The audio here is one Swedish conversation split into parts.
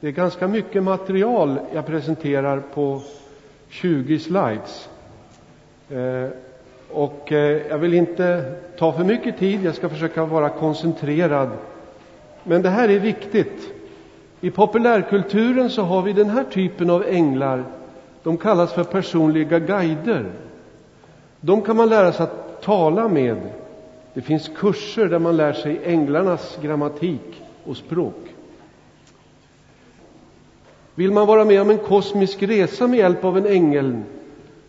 Det är ganska mycket material jag presenterar på 20 slides. Eh, och eh, jag vill inte ta för mycket tid, jag ska försöka vara koncentrerad. Men det här är viktigt. I populärkulturen så har vi den här typen av änglar. De kallas för personliga guider. De kan man lära sig att tala med. Det finns kurser där man lär sig änglarnas grammatik och språk. Vill man vara med om en kosmisk resa med hjälp av en ängel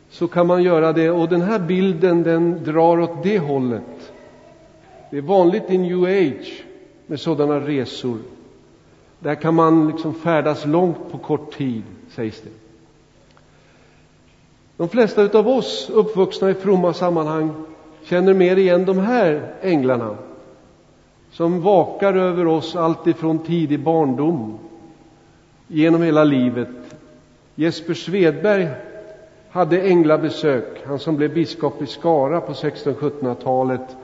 så kan man göra det och den här bilden den drar åt det hållet. Det är vanligt i new age med sådana resor. Där kan man liksom färdas långt på kort tid, sägs det. De flesta av oss uppvuxna i fromma sammanhang känner mer igen de här änglarna som vakar över oss alltifrån tidig barndom genom hela livet. Jesper Svedberg hade änglabesök, han som blev biskop i Skara på 1600-1700-talet.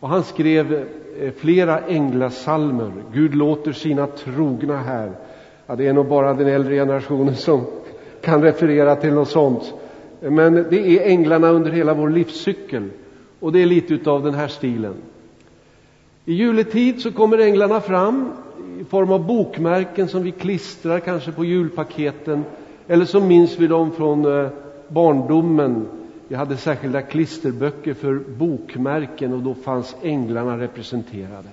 Och han skrev eh, flera änglasalmer. Gud låter sina trogna här. Ja, det är nog bara den äldre generationen som kan referera till något sånt. Men det är änglarna under hela vår livscykel. Och det är lite av den här stilen. I juletid så kommer änglarna fram i form av bokmärken som vi klistrar kanske på julpaketen. Eller så minns vi dem från eh, barndomen. Vi hade särskilda klisterböcker för bokmärken och då fanns änglarna representerade.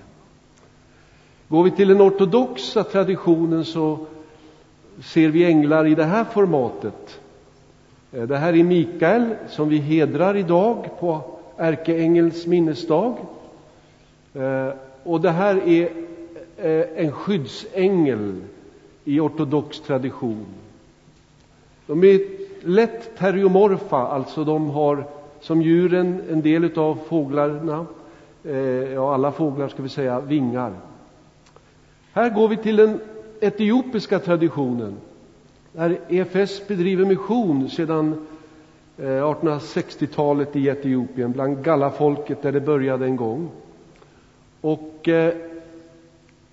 Går vi till den ortodoxa traditionen så ser vi änglar i det här formatet. Eh, det här är Mikael som vi hedrar idag på ärkeängels minnesdag. Eh, och det här är Eh, en skyddsängel i ortodox tradition. De är lätt teriomorfa, alltså de har som djuren, en del av fåglarna, eh, ja alla fåglar ska vi säga, vingar. Här går vi till den etiopiska traditionen där EFS bedriver mission sedan eh, 1860-talet i Etiopien, bland gallafolket där det började en gång. Och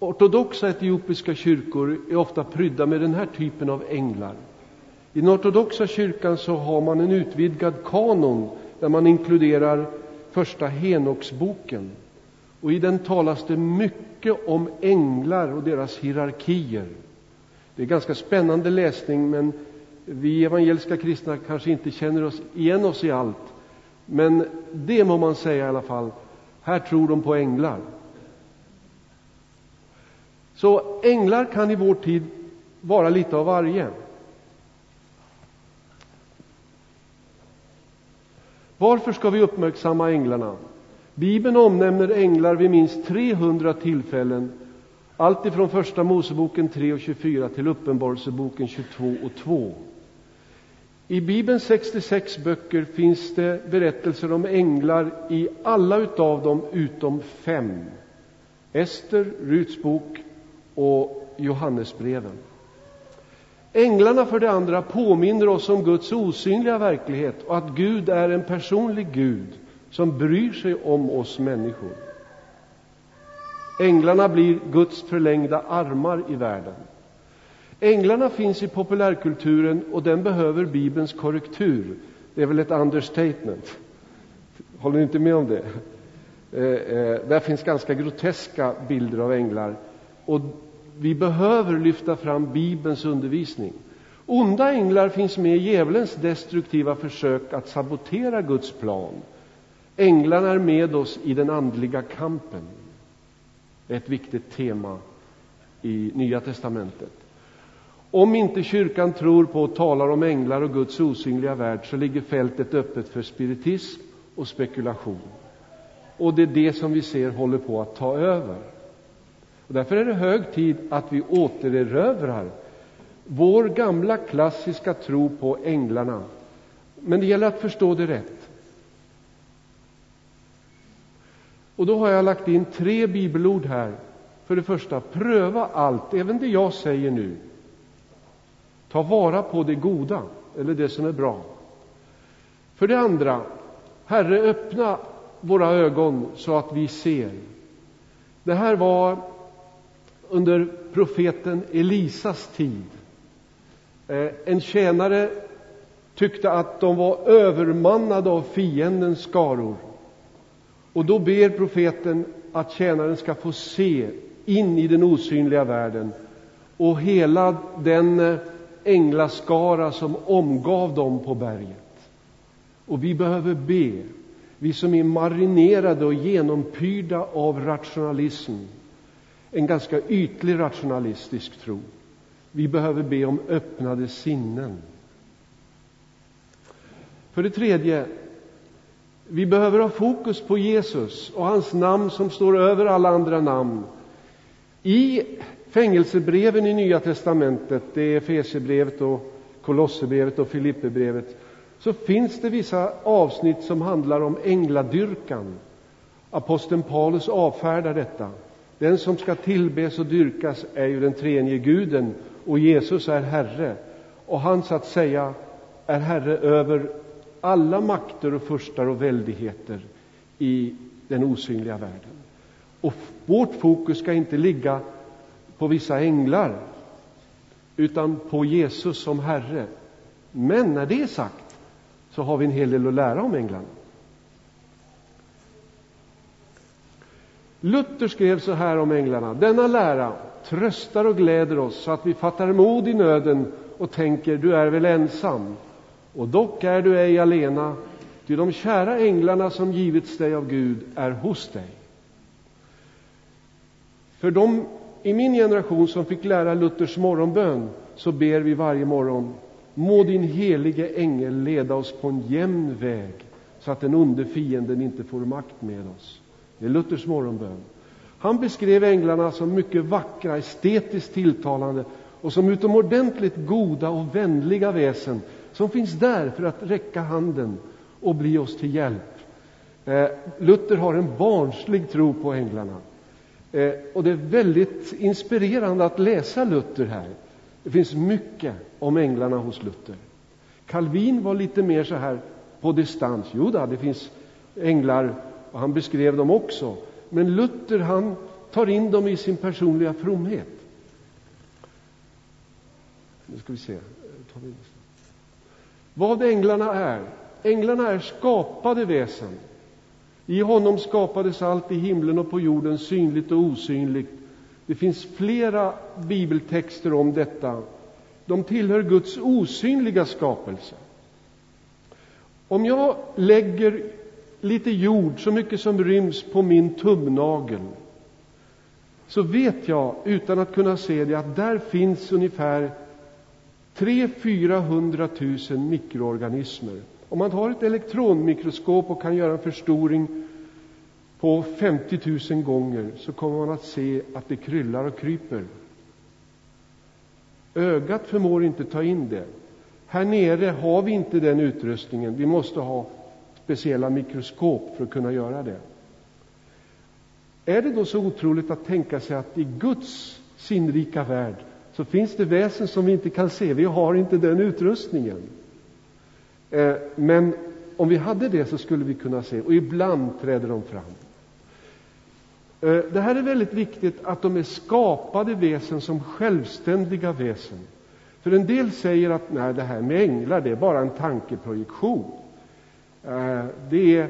ortodoxa etiopiska kyrkor är ofta prydda med den här typen av änglar. I den ortodoxa kyrkan så har man en utvidgad kanon där man inkluderar första Henoksboken. Och i den talas det mycket om änglar och deras hierarkier. Det är ganska spännande läsning, men vi evangeliska kristna kanske inte känner oss igen oss i allt. Men det må man säga i alla fall, här tror de på änglar. Så änglar kan i vår tid vara lite av varje. Varför ska vi uppmärksamma änglarna? Bibeln omnämner änglar vid minst 300 tillfällen allt ifrån Första Moseboken 3 och 24 till Uppenbarelseboken 22 och 2. I Bibelns 66 böcker finns det berättelser om änglar i alla utav dem utom fem. Ester, Ruts bok och Johannesbreven. Änglarna för det andra påminner oss om Guds osynliga verklighet och att Gud är en personlig Gud som bryr sig om oss människor. Änglarna blir Guds förlängda armar i världen. Änglarna finns i populärkulturen och den behöver Bibelns korrektur. Det är väl ett understatement? Håller ni inte med om det? Eh, eh, där finns ganska groteska bilder av änglar. Och vi behöver lyfta fram Bibelns undervisning. Onda änglar finns med i djävulens destruktiva försök att sabotera Guds plan. Änglarna är med oss i den andliga kampen. Det är ett viktigt tema i Nya testamentet. Om inte kyrkan tror på och talar om änglar och Guds osynliga värld så ligger fältet öppet för spiritism och spekulation. Och det är det som vi ser håller på att ta över. Och därför är det hög tid att vi återerövrar vår gamla klassiska tro på änglarna. Men det gäller att förstå det rätt. Och då har jag lagt in tre bibelord här. För det första, pröva allt, även det jag säger nu. Ta vara på det goda, eller det som är bra. För det andra, Herre, öppna våra ögon så att vi ser. Det här var under profeten Elisas tid. Eh, en tjänare tyckte att de var övermannade av fiendens skaror. Och då ber profeten att tjänaren ska få se in i den osynliga världen och hela den eh, änglaskara som omgav dem på berget. Och vi behöver be, vi som är marinerade och genompyrda av rationalism, en ganska ytlig rationalistisk tro. Vi behöver be om öppnade sinnen. För det tredje, vi behöver ha fokus på Jesus och hans namn som står över alla andra namn. I fängelsebreven i Nya testamentet, det är Efesierbrevet och Kolosserbrevet och Filipperbrevet, så finns det vissa avsnitt som handlar om ängladyrkan. Aposteln Paulus avfärdar detta. Den som ska tillbes och dyrkas är ju den treenige guden och Jesus är Herre. Och han så att säga är Herre över alla makter och furstar och väldigheter i den osynliga världen. Och vårt fokus ska inte ligga på vissa änglar, utan på Jesus som Herre. Men när det är sagt så har vi en hel del att lära om änglarna. Luther skrev så här om änglarna. Denna lära tröstar och gläder oss så att vi fattar mod i nöden och tänker, du är väl ensam. Och dock är du ej alena, ty de kära änglarna som givits dig av Gud är hos dig. För de i min generation som fick lära Luthers morgonbön så ber vi varje morgon Må din helige ängel leda oss på en jämn väg så att den onde fienden inte får makt med oss. Det är Luthers morgonbön. Han beskrev änglarna som mycket vackra, estetiskt tilltalande och som utomordentligt goda och vänliga väsen som finns där för att räcka handen och bli oss till hjälp. Eh, Luther har en barnslig tro på änglarna. Eh, och det är väldigt inspirerande att läsa Luther här. Det finns mycket om änglarna hos Luther. Calvin var lite mer så här på distans. Jo då, det finns änglar och han beskrev dem också. Men Luther han tar in dem i sin personliga fromhet. Nu ska vi se. Vad änglarna är. Änglarna är skapade väsen. I honom skapades allt i himlen och på jorden, synligt och osynligt. Det finns flera bibeltexter om detta. De tillhör Guds osynliga skapelse. Om jag lägger lite jord, så mycket som ryms på min tumnagel, så vet jag utan att kunna se det att där finns ungefär 300 000 mikroorganismer. Om man har ett elektronmikroskop och kan göra en förstoring på 50 000 gånger så kommer man att se att det kryllar och kryper. Ögat förmår inte ta in det. Här nere har vi inte den utrustningen. Vi måste ha speciella mikroskop för att kunna göra det. Är det då så otroligt att tänka sig att i Guds sinnrika värld så finns det väsen som vi inte kan se. Vi har inte den utrustningen. Eh, men om vi hade det så skulle vi kunna se, och ibland träder de fram. Eh, det här är väldigt viktigt att de är skapade väsen som självständiga väsen. För en del säger att nej, det här med änglar det är bara en tankeprojektion. Eh, det är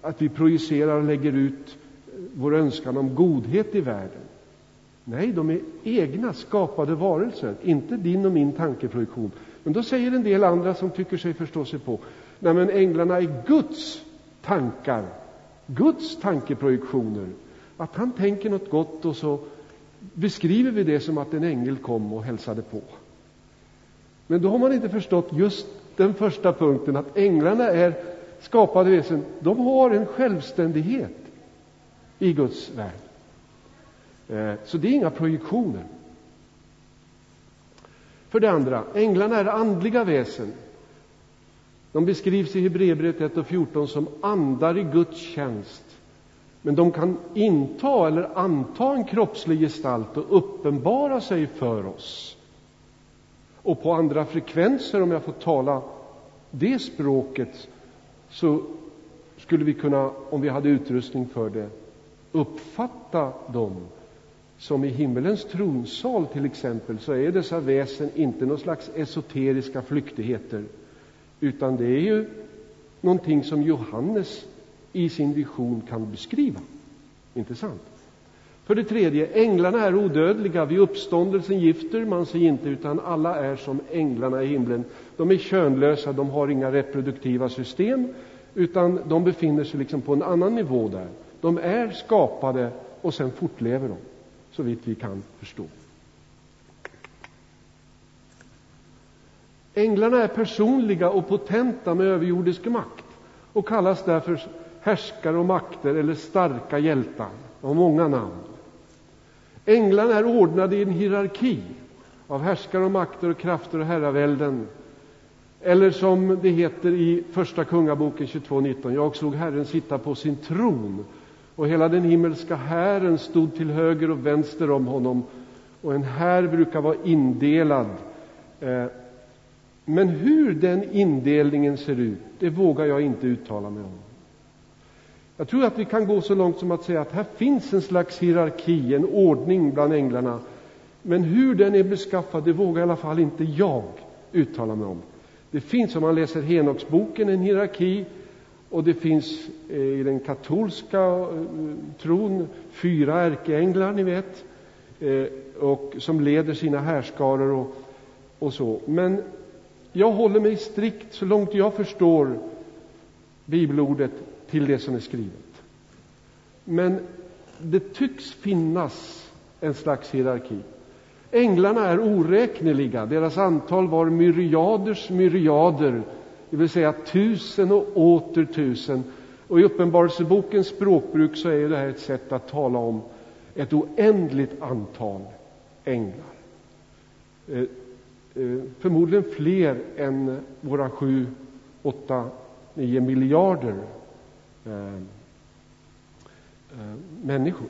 att vi projicerar och lägger ut eh, vår önskan om godhet i världen. Nej, de är egna skapade varelser, inte din och min tankeprojektion. Men då säger en del andra som tycker sig förstå sig på, nej men änglarna är Guds tankar, Guds tankeprojektioner. Att han tänker något gott och så beskriver vi det som att en ängel kom och hälsade på. Men då har man inte förstått just den första punkten, att änglarna är skapade väsen. De har en självständighet i Guds värld. Eh, så det är inga projektioner. För det andra, änglarna är andliga väsen. De beskrivs i Hebreerbrevet 1 och 14 som andar i Guds tjänst. Men de kan inta eller anta en kroppslig gestalt och uppenbara sig för oss. Och på andra frekvenser, om jag får tala det språket, så skulle vi kunna, om vi hade utrustning för det, uppfatta dem som i himmelens tronsal till exempel, så är dessa väsen inte någon slags esoteriska flyktigheter, utan det är ju någonting som Johannes i sin vision kan beskriva. inte sant? För det tredje, änglarna är odödliga. Vid uppståndelsen gifter man sig inte, utan alla är som änglarna i himlen. De är könlösa, de har inga reproduktiva system, utan de befinner sig liksom på en annan nivå där. De är skapade och sen fortlever de, så vitt vi kan förstå. Änglarna är personliga och potenta med överjordisk makt och kallas därför härskare och makter eller starka hjältar. De har många namn. Änglarna är ordnade i en hierarki av härskare och makter och krafter och herravälden. Eller som det heter i Första Kungaboken 22.19. Jag såg Herren sitta på sin tron och hela den himmelska hären stod till höger och vänster om honom. Och en här brukar vara indelad. Eh, men hur den indelningen ser ut, det vågar jag inte uttala mig om. Jag tror att vi kan gå så långt som att säga att här finns en slags hierarki, en ordning bland änglarna. Men hur den är beskaffad, det vågar i alla fall inte jag uttala mig om. Det finns, om man läser Henoksboken, en hierarki och det finns eh, i den katolska eh, tron fyra ärkeänglar, ni vet, eh, och som leder sina härskaror och, och så. Men jag håller mig strikt, så långt jag förstår bibelordet, till det som är skrivet. Men det tycks finnas en slags hierarki. Änglarna är oräkneliga. Deras antal var myriaders myriader, det vill säga tusen och åter tusen. Och i Uppenbarelsebokens språkbruk så är det här ett sätt att tala om ett oändligt antal änglar. Eh, eh, förmodligen fler än våra sju, åtta, nio miljarder Ehm. Eh, människor.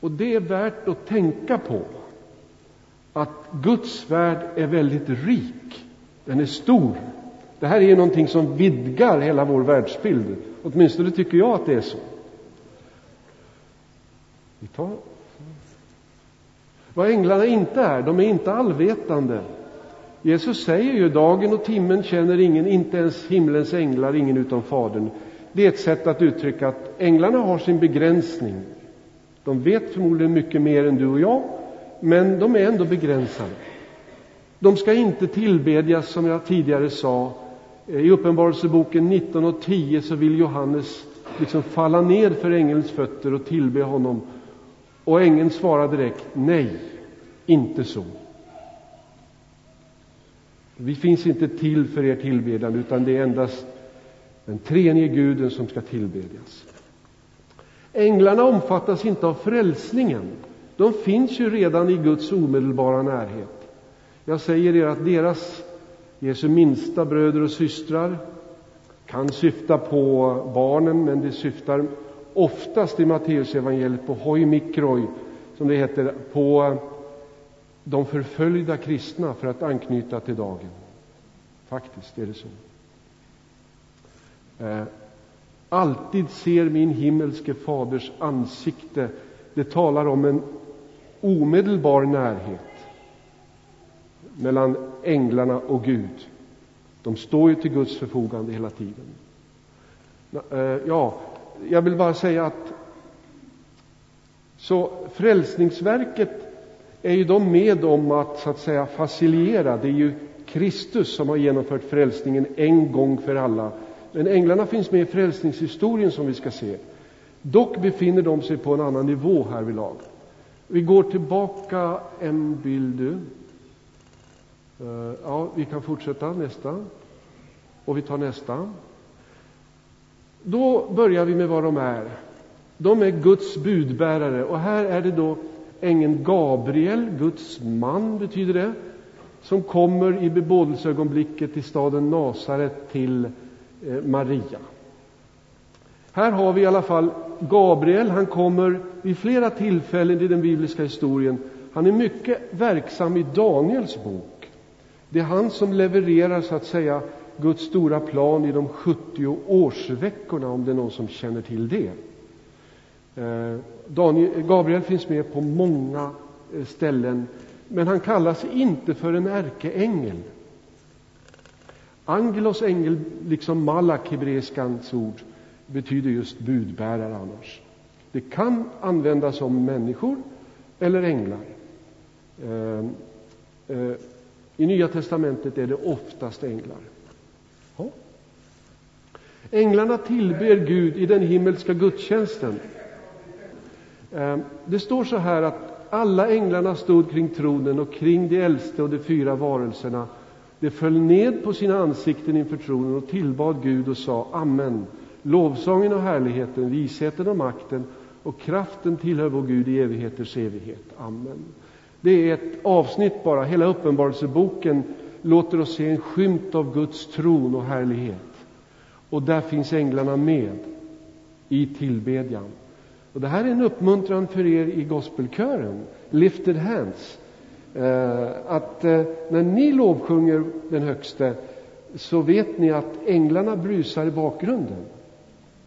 Och det är värt att tänka på att Guds värld är väldigt rik. Den är stor. Det här är någonting som vidgar hela vår världsbild. Åtminstone tycker jag att det är så. Vi tar... Vad änglarna inte är, de är inte allvetande. Jesus säger ju dagen och timmen känner ingen, inte ens himlens änglar, ingen utom Fadern. Det är ett sätt att uttrycka att änglarna har sin begränsning. De vet förmodligen mycket mer än du och jag, men de är ändå begränsade. De ska inte tillbedjas, som jag tidigare sa. I Uppenbarelseboken 19 och 10 så vill Johannes liksom falla ned för ängelns fötter och tillbe honom. Och ängeln svarar direkt nej, inte så. Vi finns inte till för er tillbedjan, utan det är endast den treenige guden som ska tillbedjas. Änglarna omfattas inte av frälsningen. De finns ju redan i Guds omedelbara närhet. Jag säger er att deras, Jesu minsta bröder och systrar, kan syfta på barnen, men det syftar oftast i Matteusevangeliet på hoi mikroi, som det heter, på de förföljda kristna, för att anknyta till dagen. Faktiskt är det så. Eh, alltid ser min himmelske faders ansikte. Det talar om en omedelbar närhet mellan änglarna och Gud. De står ju till Guds förfogande hela tiden. Eh, ja, jag vill bara säga att så frälsningsverket är ju de med om att så att säga faciliera. Det är ju Kristus som har genomfört frälsningen en gång för alla men änglarna finns med i frälsningshistorien som vi ska se. Dock befinner de sig på en annan nivå härvidlag. Vi går tillbaka en bild. Eh, ja, vi kan fortsätta nästa. Och vi tar nästa. Då börjar vi med vad de är. De är Guds budbärare och här är det då ängeln Gabriel, Guds man betyder det, som kommer i bebådelseögonblicket till staden Nasaret till Eh, Maria. Här har vi i alla fall Gabriel. Han kommer vid flera tillfällen i den bibliska historien. Han är mycket verksam i Daniels bok. Det är han som levererar, så att säga, Guds stora plan i de 70 årsveckorna, om det är någon som känner till det. Eh, Daniel, Gabriel finns med på många eh, ställen, men han kallas inte för en ärkeängel. Angelos ängel, liksom malak, hebreiskans ord, betyder just budbärare annars. Det kan användas om människor eller änglar. Eh, eh, I Nya testamentet är det oftast änglar. Änglarna tillber Gud i den himmelska gudstjänsten. Eh, det står så här att alla änglarna stod kring tronen och kring de äldste och de fyra varelserna. De föll ned på sina ansikten inför tronen och tillbad Gud och sa Amen. Lovsången och härligheten, visheten och makten och kraften tillhör vår Gud i evigheters evighet. Amen. Det är ett avsnitt bara. Hela Uppenbarelseboken låter oss se en skymt av Guds tron och härlighet. Och där finns änglarna med i tillbedjan. Och det här är en uppmuntran för er i gospelkören, Lifted Hands. Eh, att eh, när ni lovsjunger den högste så vet ni att änglarna brusar i bakgrunden.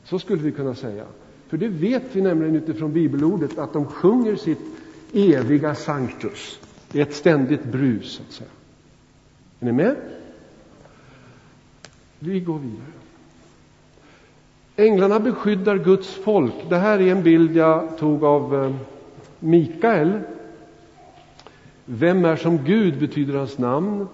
Så skulle vi kunna säga. För det vet vi nämligen utifrån bibelordet att de sjunger sitt eviga sanctus. Det är ett ständigt brus, så att säga. Är ni med? Vi går vidare. Änglarna beskyddar Guds folk. Det här är en bild jag tog av eh, Mikael. Vem är som Gud betyder hans namn.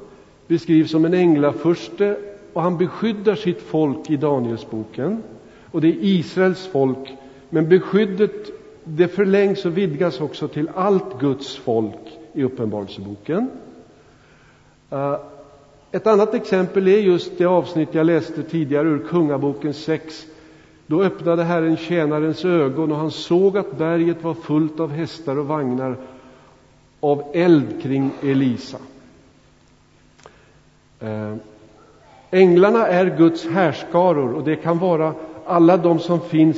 Beskrivs som en änglafurste och han beskyddar sitt folk i Danielsboken. Och det är Israels folk. Men beskyddet det förlängs och vidgas också till allt Guds folk i Uppenbarelseboken. Eh, ett annat exempel är just det avsnitt jag läste tidigare ur Kungaboken 6 då öppnade Herren tjänarens ögon och han såg att berget var fullt av hästar och vagnar av eld kring Elisa. Eh, änglarna är Guds härskaror och det kan vara alla de som finns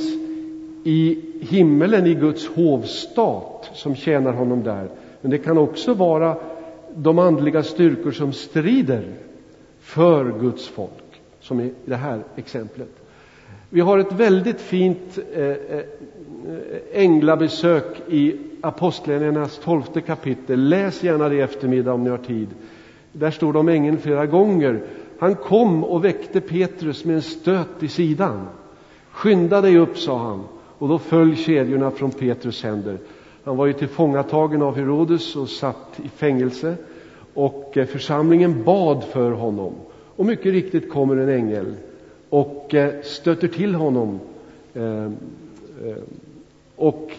i himmelen i Guds hovstat som tjänar honom där. Men det kan också vara de andliga styrkor som strider för Guds folk, som i det här exemplet. Vi har ett väldigt fint eh, eh, änglabesök i Apostlagärningarnas tolfte kapitel. Läs gärna det i eftermiddag om ni har tid. Där står det om ängeln flera gånger. Han kom och väckte Petrus med en stöt i sidan. Skynda dig upp, sa han, och då föll kedjorna från Petrus händer. Han var ju tillfångatagen av Herodes och satt i fängelse och eh, församlingen bad för honom. Och mycket riktigt kommer en ängel och eh, stöter till honom. Ehm, ehm, och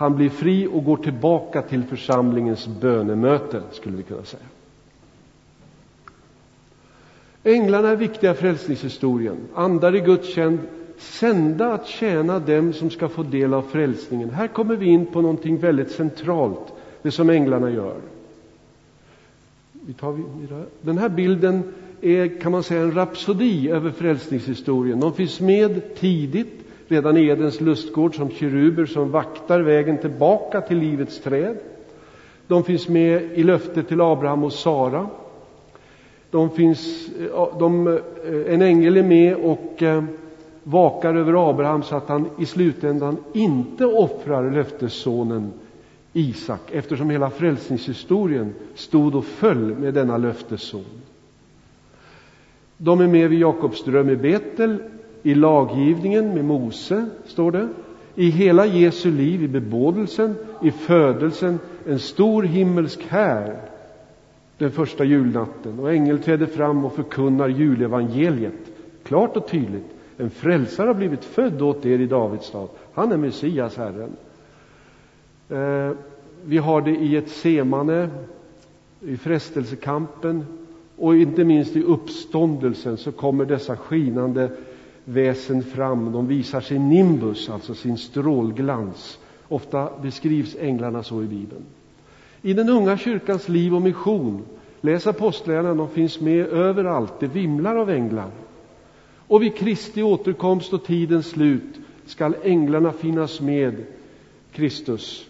han blir fri och går tillbaka till församlingens bönemöte, skulle vi kunna säga. Änglarna är viktiga i frälsningshistorien. Andar i Guds tjänst, sända att tjäna dem som ska få del av frälsningen. Här kommer vi in på någonting väldigt centralt, det som änglarna gör. Vi tar Den här bilden är, kan man säga, en rapsodi över frälsningshistorien. De finns med tidigt, redan i Edens lustgård, som keruber som vaktar vägen tillbaka till livets träd. De finns med i löftet till Abraham och Sara. De finns, eh, de, eh, en ängel är med och eh, vakar över Abraham så att han i slutändan inte offrar löftessonen Isak, eftersom hela frälsningshistorien stod och föll med denna löftesson. De är med vid Jakobs dröm i Betel, i laggivningen med Mose, står det, i hela Jesu liv, i bebådelsen, i födelsen, en stor himmelsk här den första julnatten. Och ängel träder fram och förkunnar julevangeliet, klart och tydligt. En frälsare har blivit född åt er i Davids stad. Han är Messias, Herren. Eh, vi har det i ett semane, i frestelsekampen, och inte minst i uppståndelsen så kommer dessa skinande väsen fram. De visar sin nimbus, alltså sin strålglans. Ofta beskrivs änglarna så i Bibeln. I den unga kyrkans liv och mission, läs apostlagärningarna, de finns med överallt. Det vimlar av änglar. Och vid Kristi återkomst och tidens slut skall änglarna finnas med Kristus.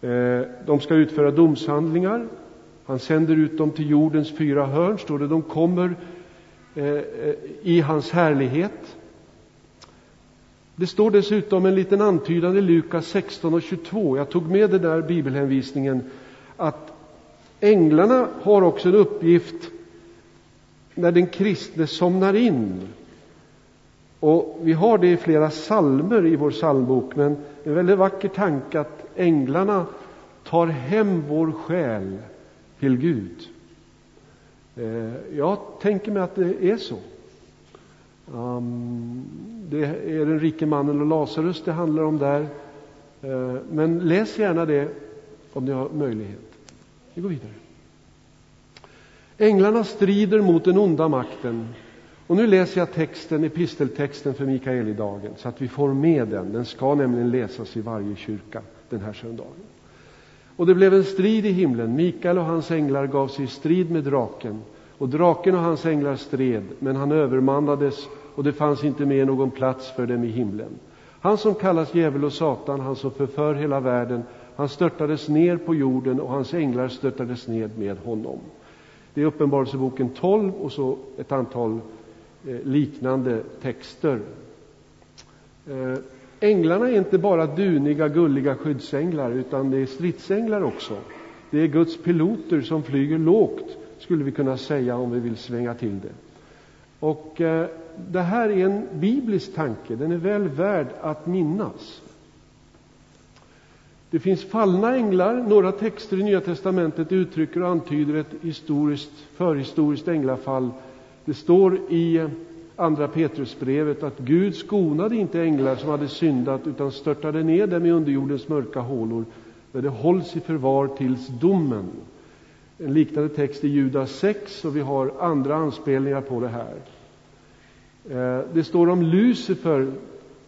Eh, de ska utföra domshandlingar, han sänder ut dem till jordens fyra hörn, står det. De kommer i hans härlighet. Det står dessutom en liten antydan i Lukas 16 och 22. Jag tog med den där bibelhänvisningen att änglarna har också en uppgift när den kristne somnar in. Och vi har det i flera salmer i vår psalmbok, men en väldigt vacker tanke att änglarna tar hem vår själ till Gud. Eh, jag tänker mig att det är så. Ehm, det är den rike mannen och Lazarus det handlar om där. Eh, men läs gärna det om ni har möjlighet. Vi går vidare. Änglarna strider mot den onda makten. Och nu läser jag texten, episteltexten för Mikaelidagen så att vi får med den. Den ska nämligen läsas i varje kyrka den här söndagen. Och det blev en strid i himlen. Mikael och hans änglar gav sig i strid med draken. Och draken och hans änglar stred, men han övermannades och det fanns inte mer någon plats för dem i himlen. Han som kallas djävul och Satan, han som förför hela världen, han störtades ner på jorden och hans änglar störtades ned med honom. Det är Uppenbarelseboken 12 och så ett antal eh, liknande texter. Eh, Änglarna är inte bara duniga, gulliga skyddsänglar, utan det är stridsänglar också. Det är Guds piloter som flyger lågt, skulle vi kunna säga om vi vill svänga till det. Och eh, det här är en biblisk tanke, den är väl värd att minnas. Det finns fallna änglar. Några texter i Nya testamentet uttrycker och antyder ett historiskt, förhistoriskt änglafall. Det står i Andra Petrusbrevet att Gud skonade inte änglar som hade syndat utan störtade ner dem i underjordens mörka hålor där de hålls i förvar tills domen. En liknande text i Judas 6 och vi har andra anspelningar på det här. Eh, det står om Lucifer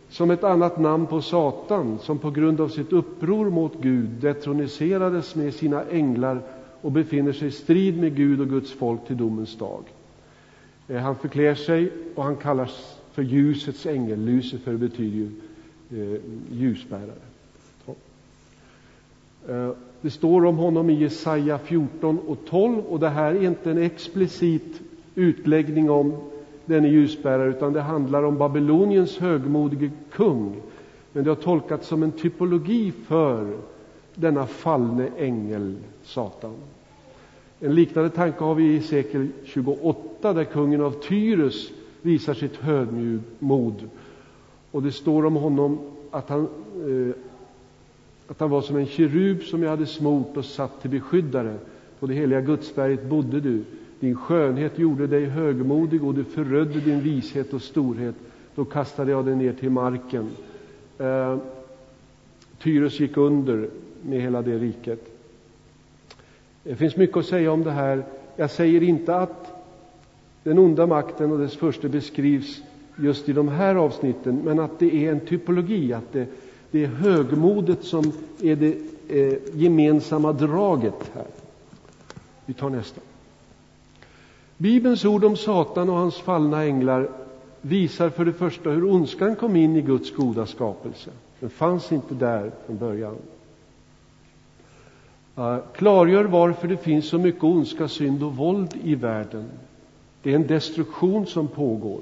som ett annat namn på Satan, som på grund av sitt uppror mot Gud detroniserades med sina änglar och befinner sig i strid med Gud och Guds folk till domens dag. Eh, han förklär sig och han kallas för ljusets ängel. Lucifer betyder ju eh, ljusbärare. Eh, det står om honom i Jesaja 14 och 12 och det här är inte en explicit utläggning om denne ljusbärare, utan det handlar om Babyloniens högmodige kung. Men det har tolkats som en typologi för denna fallne ängel, Satan. En liknande tanke har vi i sekel 28, där kungen av Tyrus visar sitt högmod. Och det står om honom att han, eh, att han var som en kerub som jag hade smort och satt till beskyddare. På det heliga Gudsberget bodde du. Din skönhet gjorde dig högmodig och du förödde din vishet och storhet. Då kastade jag dig ner till marken. Eh, Tyrus gick under med hela det riket. Det finns mycket att säga om det här. Jag säger inte att den onda makten och dess första beskrivs just i de här avsnitten, men att det är en typologi, att det, det är högmodet som är det eh, gemensamma draget här. Vi tar nästa. Bibelns ord om Satan och hans fallna änglar visar för det första hur ondskan kom in i Guds goda skapelse. Den fanns inte där från början. Klargör varför det finns så mycket ondska, synd och våld i världen. Det är en destruktion som pågår.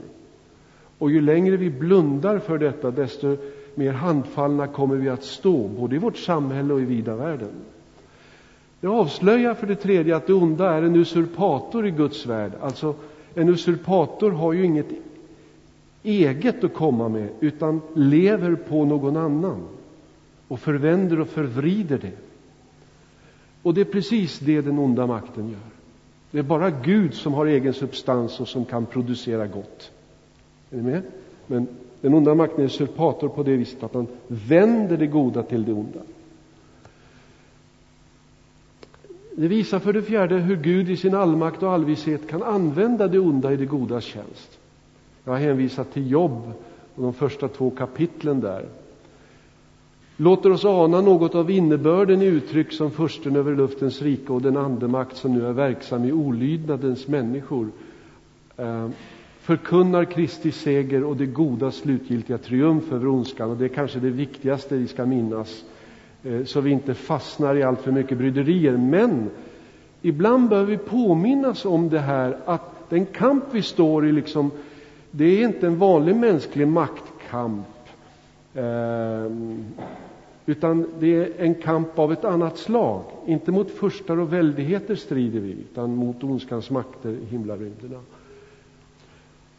Och ju längre vi blundar för detta, desto mer handfallna kommer vi att stå, både i vårt samhälle och i vida världen. Det avslöjar för det tredje att det onda är en usurpator i Guds värld. Alltså, en usurpator har ju inget eget att komma med, utan lever på någon annan och förvänder och förvrider det. Och det är precis det den onda makten gör. Det är bara Gud som har egen substans och som kan producera gott. Är ni med? Men den onda makten är usurpator på det viset att han vänder det goda till det onda. Det visar för det fjärde hur Gud i sin allmakt och allvishet kan använda det onda i det godas tjänst. Jag har hänvisat till Jobb och de första två kapitlen där. Låter oss ana något av innebörden i uttryck som fursten över luftens rike och den andemakt som nu är verksam i olydnadens människor eh, förkunnar Kristi seger och det goda slutgiltiga triumf över ondskan. Och det är kanske det viktigaste vi ska minnas eh, så vi inte fastnar i allt för mycket bryderier. Men ibland bör vi påminnas om det här att den kamp vi står i, liksom, det är inte en vanlig mänsklig maktkamp eh, utan det är en kamp av ett annat slag. Inte mot furstar och väldigheter strider vi, utan mot ondskans makter i himlarymderna.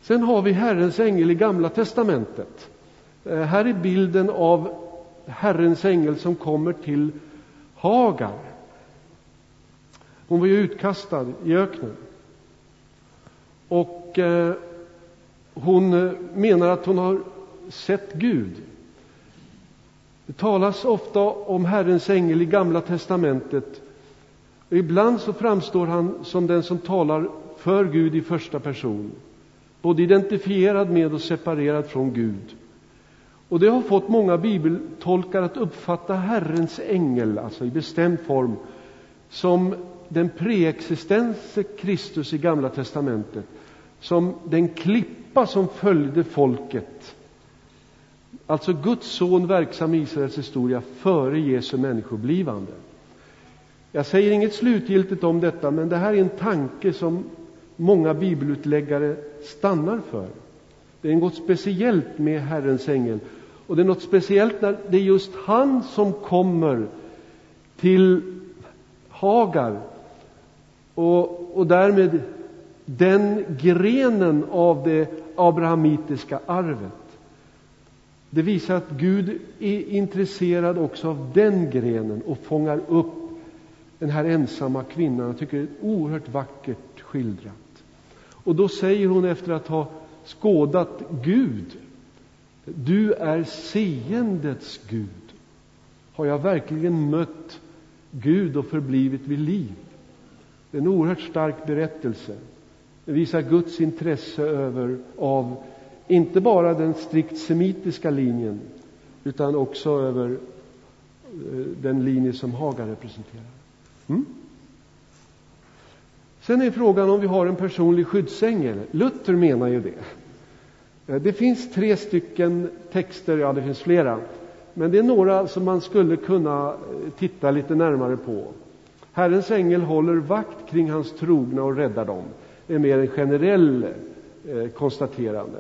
Sen har vi Herrens ängel i Gamla testamentet. Eh, här är bilden av Herrens ängel som kommer till Hagar. Hon var ju utkastad i öknen. Och eh, hon menar att hon har sett Gud. Det talas ofta om Herrens ängel i Gamla testamentet. Ibland så framstår han som den som talar för Gud i första person, både identifierad med och separerad från Gud. Och det har fått många bibeltolkare att uppfatta Herrens ängel, alltså i bestämd form, som den preexistense Kristus i Gamla testamentet, som den klippa som följde folket. Alltså Guds son verksam i Israels historia före Jesu människoblivande. Jag säger inget slutgiltigt om detta, men det här är en tanke som många bibelutläggare stannar för. Det är något speciellt med Herrens ängel och det är något speciellt när det är just han som kommer till Hagar och, och därmed den grenen av det abrahamitiska arvet. Det visar att Gud är intresserad också av den grenen och fångar upp den här ensamma kvinnan. Jag tycker det är oerhört vackert skildrat. Och då säger hon efter att ha skådat Gud du är seendets Gud. Har jag verkligen mött Gud och förblivit vid liv? Det är en oerhört stark berättelse. Den visar Guds intresse över, av inte bara den strikt semitiska linjen utan också över eh, den linje som Haga representerar. Mm? Sen är frågan om vi har en personlig skyddsängel. Luther menar ju det. Eh, det finns tre stycken texter, ja det finns flera, men det är några som man skulle kunna eh, titta lite närmare på. Herrens ängel håller vakt kring hans trogna och räddar dem. Det är mer en generell eh, konstaterande.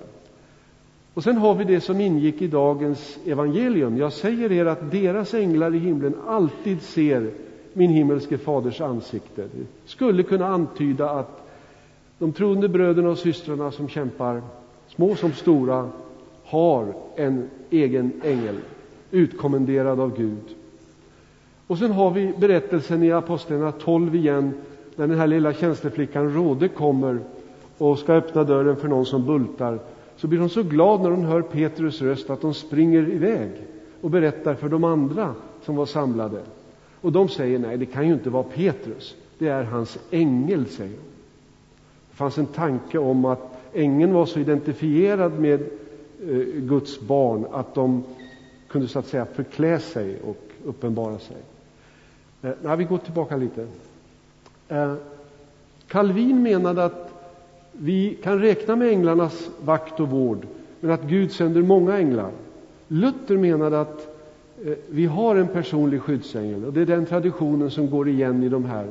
Och sen har vi det som ingick i dagens evangelium. Jag säger er att deras änglar i himlen alltid ser min himmelske faders ansikte. Det skulle kunna antyda att de troende bröderna och systrarna som kämpar små som stora, har en egen ängel, utkommenderad av Gud. Och sen har vi berättelsen i Apostlagärningarna 12 igen, när den här lilla tjänsteflickan Råde kommer och ska öppna dörren för någon som bultar. Så blir hon så glad när hon hör Petrus röst att hon springer iväg och berättar för de andra som var samlade. Och de säger nej, det kan ju inte vara Petrus. Det är hans ängel, säger hon. Det fanns en tanke om att ängeln var så identifierad med eh, Guds barn att de kunde så att säga förklä sig och uppenbara sig. Eh, nej, vi går tillbaka lite. Eh, Calvin menade att vi kan räkna med änglarnas vakt och vård, men att Gud sänder många änglar. Luther menade att eh, vi har en personlig skyddsängel och det är den traditionen som går igen i de här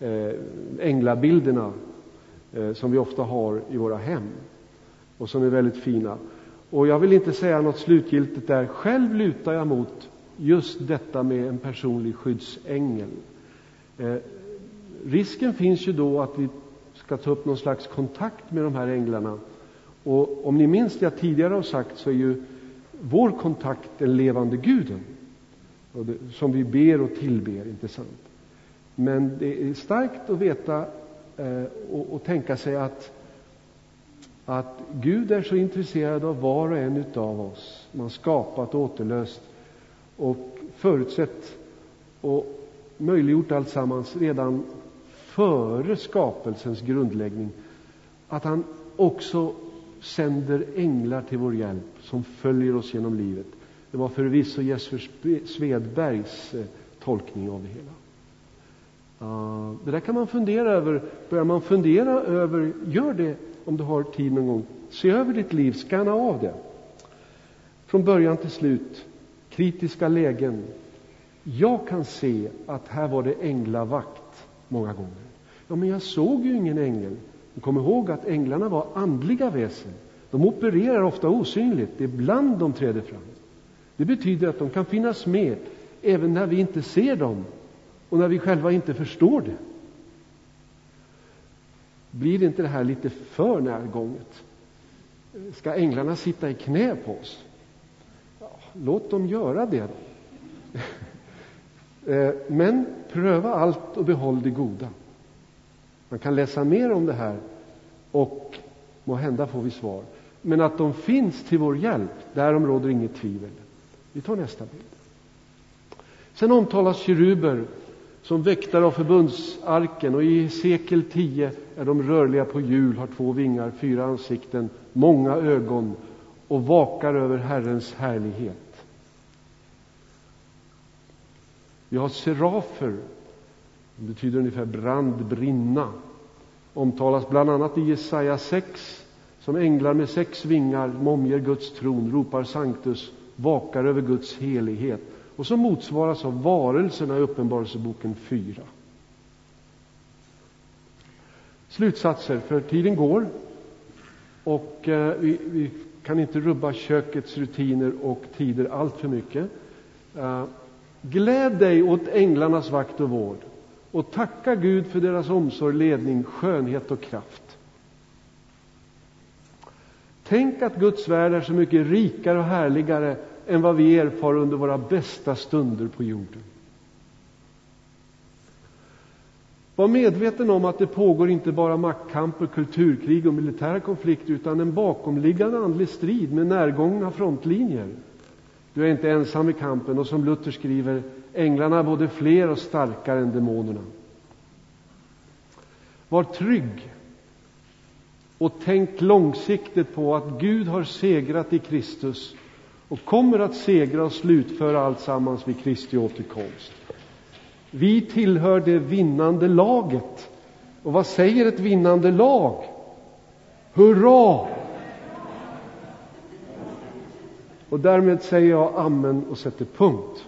eh, änglabilderna eh, som vi ofta har i våra hem och som är väldigt fina. Och jag vill inte säga något slutgiltigt där. Själv lutar jag mot just detta med en personlig skyddsängel. Risken finns ju då att vi ska ta upp någon slags kontakt med de här änglarna. Och om ni minns det jag tidigare har sagt så är ju vår kontakt den levande guden som vi ber och tillber, inte sant? Men det är starkt att veta eh, och, och tänka sig att, att Gud är så intresserad av var och en av oss. Man skapat och återlöst och förutsett och möjliggjort alltsammans redan före skapelsens grundläggning. Att han också sänder änglar till vår hjälp som följer oss genom livet. Det var förvisso Jesper Svedbergs eh, tolkning av det hela. Ah, det där kan man fundera över. Börjar man fundera över, gör det om du har tid någon gång. Se över ditt liv, Skanna av det. Från början till slut, kritiska lägen. Jag kan se att här var det änglavakt många gånger. Ja, men jag såg ju ingen ängel. Men kom ihåg att änglarna var andliga väsen. De opererar ofta osynligt, det är ibland de träder fram. Det betyder att de kan finnas med även när vi inte ser dem och när vi själva inte förstår det. Blir inte det här lite för närgånget? Ska änglarna sitta i knä på oss? Ja, låt dem göra det. Eh, men pröva allt och behåll det goda. Man kan läsa mer om det här och må hända får vi svar. Men att de finns till vår hjälp, därom råder inget tvivel. Vi tar nästa bild. Sen omtalas keruber som väktare av förbundsarken och i sekel 10 är de rörliga på hjul, har två vingar, fyra ansikten, många ögon och vakar över Herrens härlighet. Vi har serafer, det betyder ungefär brand, brinna, omtalas bland annat i Jesaja 6 som änglar med sex vingar omger Guds tron, ropar Sanctus, vakar över Guds helighet och som motsvaras av varelserna i Uppenbarelseboken 4. Slutsatser, för tiden går och eh, vi, vi, kan inte rubba kökets rutiner och tider allt för mycket. Eh, gläd dig åt änglarnas vakt och vård och tacka Gud för deras omsorg, ledning, skönhet och kraft. Tänk att Guds värld är så mycket rikare och härligare än vad vi erfar under våra bästa stunder på jorden. Var medveten om att det pågår inte bara maktkamper, kulturkrig och militära konflikter utan en bakomliggande andlig strid med närgångna frontlinjer. Du är inte ensam i kampen och som Luther skriver, änglarna är både fler och starkare än demonerna. Var trygg och tänk långsiktigt på att Gud har segrat i Kristus och kommer att segra och slutföra alltsammans vid Kristi återkomst. Vi tillhör det vinnande laget. Och vad säger ett vinnande lag? Hurra! Och därmed säger jag amen och sätter punkt.